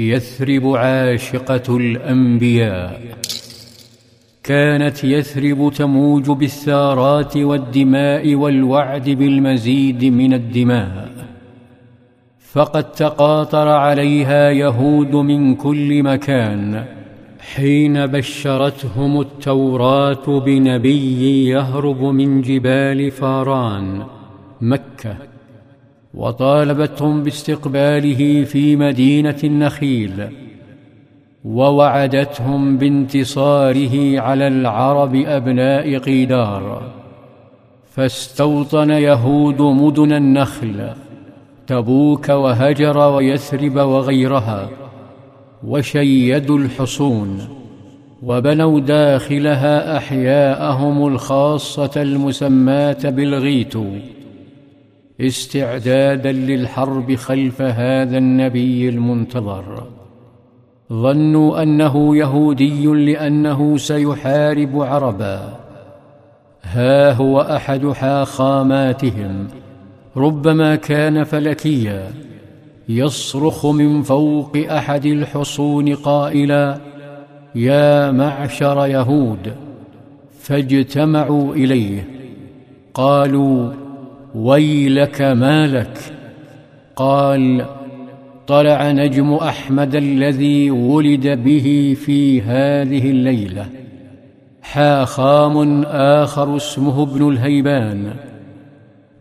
يثرب عاشقة الأنبياء. كانت يثرب تموج بالثارات والدماء والوعد بالمزيد من الدماء. فقد تقاطر عليها يهود من كل مكان حين بشرتهم التوراة بنبي يهرب من جبال فاران مكة. وطالبتهم باستقباله في مدينة النخيل ووعدتهم بانتصاره على العرب أبناء قيدار فاستوطن يهود مدن النخل تبوك وهجر ويثرب وغيرها وشيدوا الحصون وبنوا داخلها أحياءهم الخاصة المسماة بالغيتو. استعدادا للحرب خلف هذا النبي المنتظر. ظنوا أنه يهودي لأنه سيحارب عربا. ها هو أحد حاخاماتهم. ربما كان فلكيا. يصرخ من فوق أحد الحصون قائلا يا معشر يهود فاجتمعوا إليه. قالوا ويلك ما لك قال طلع نجم أحمد الذي ولد به في هذه الليلة. حاخام آخر اسمه ابن الهيبان.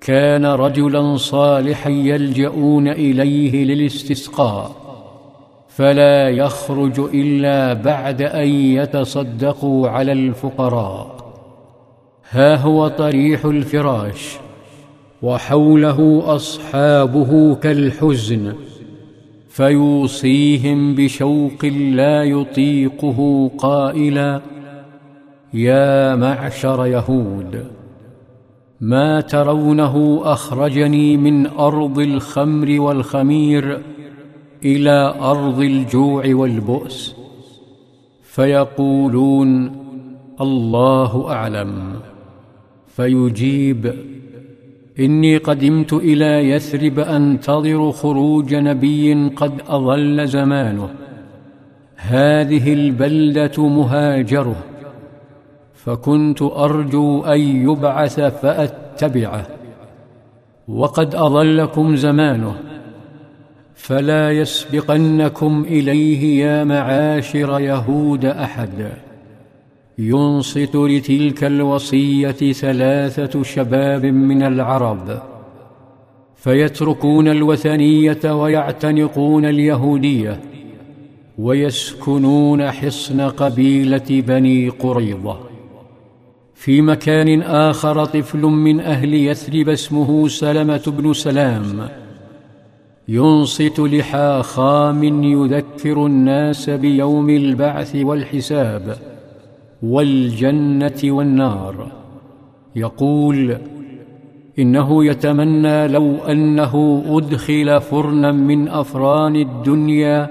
كان رجلا صالحا يلجؤون إليه للاستسقاء. فلا يخرج إلا بعد أن يتصدقوا على الفقراء. ها هو طريح الفراش. وحوله أصحابه كالحزن فيوصيهم بشوق لا يطيقه قائلا يا معشر يهود ما ترونه أخرجني من أرض الخمر والخمير إلى أرض الجوع والبؤس فيقولون الله أعلم. فيجيب إني قدمت إلى يثرب انتظر خروج نبي قد أظل زمانه. هذه البلدة مهاجره. فكنت أرجو أن يبعث فأتبعه. وقد أظلكم زمانه. فلا يسبقنكم إليه يا معاشر يهود أحد. ينصت لتلك الوصية ثلاثة شباب من العرب فيتركون الوثنية ويعتنقون اليهودية ويسكنون حصن قبيلة بني قريظة. في مكان آخر طفل من أهل يثرب اسمه سلمة بن سلام ينصت لحاخام يذكر الناس بيوم البعث والحساب. والجنة والنار. يقول إنه يتمنى لو أنه أدخل فرنا من أفران الدنيا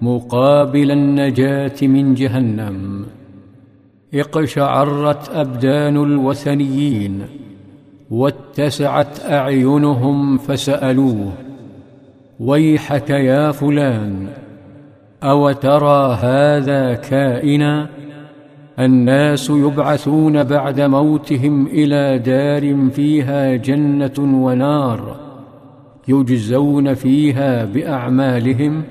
مقابل النجاة من جهنم. اقشعرت أبدان الوثنيين واتسعت أعينهم فسألوه ويحك يا فلان أو ترى هذا كائنا؟ الناس يبعثون بعد موتهم إلى دار فيها جنة ونار يجزون فيها بأعمالهم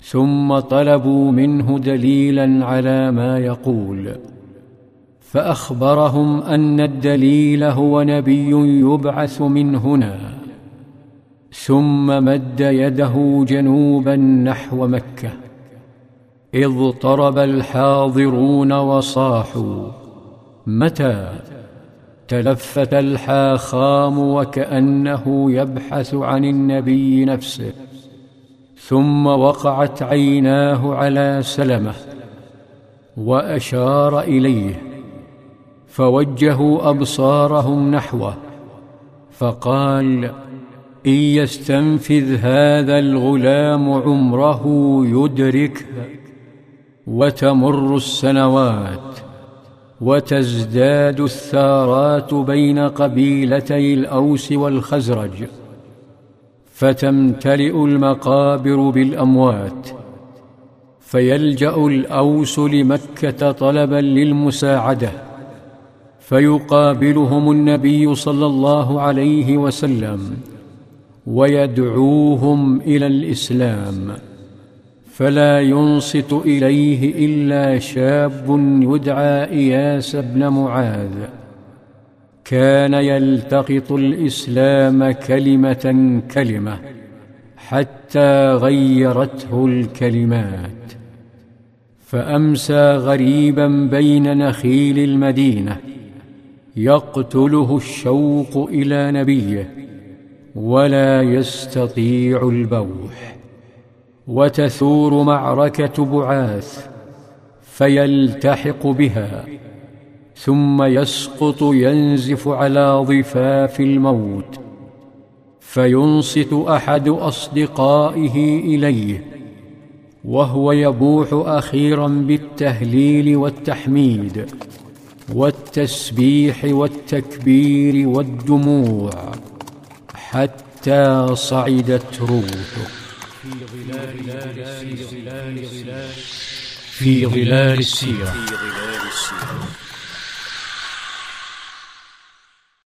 ثم طلبوا منه دليلا على ما يقول. فأخبرهم أن الدليل هو نبي يبعث من هنا ثم مد يده جنوبا نحو مكة. إذ طرب الحاضرون وصاحوا متى تلفت الحاخام وكأنه يبحث عن النبي نفسه ثم وقعت عيناه على سلمة وأشار إليه فوجهوا أبصارهم نحوه فقال إن يستنفذ هذا الغلام عمره يدركه وتمر السنوات وتزداد الثارات بين قبيلتي الأوس والخزرج فتمتلئ المقابر بالأموات فيلجأ الأوس لمكة طلبا للمساعدة فيقابلهم النبي صلى الله عليه وسلم ويدعوهم إلى الإسلام. فلا ينصت إليه إلا شاب يدعى إياس بن معاذ. كان يلتقط الإسلام كلمة كلمة حتى غيرته الكلمات. فأمسى غريبا بين نخيل المدينة. يقتله الشوق إلى نبيه. ولا يستطيع البوح. وتثور معركة بعاث فيلتحق بها ثم يسقط ينزف على ضفاف الموت فينصت أحد أصدقائه إليه وهو يبوح أخيرا بالتهليل والتحميد والتسبيح والتكبير والدموع حتى صعدت روحه. في ظلال السيرة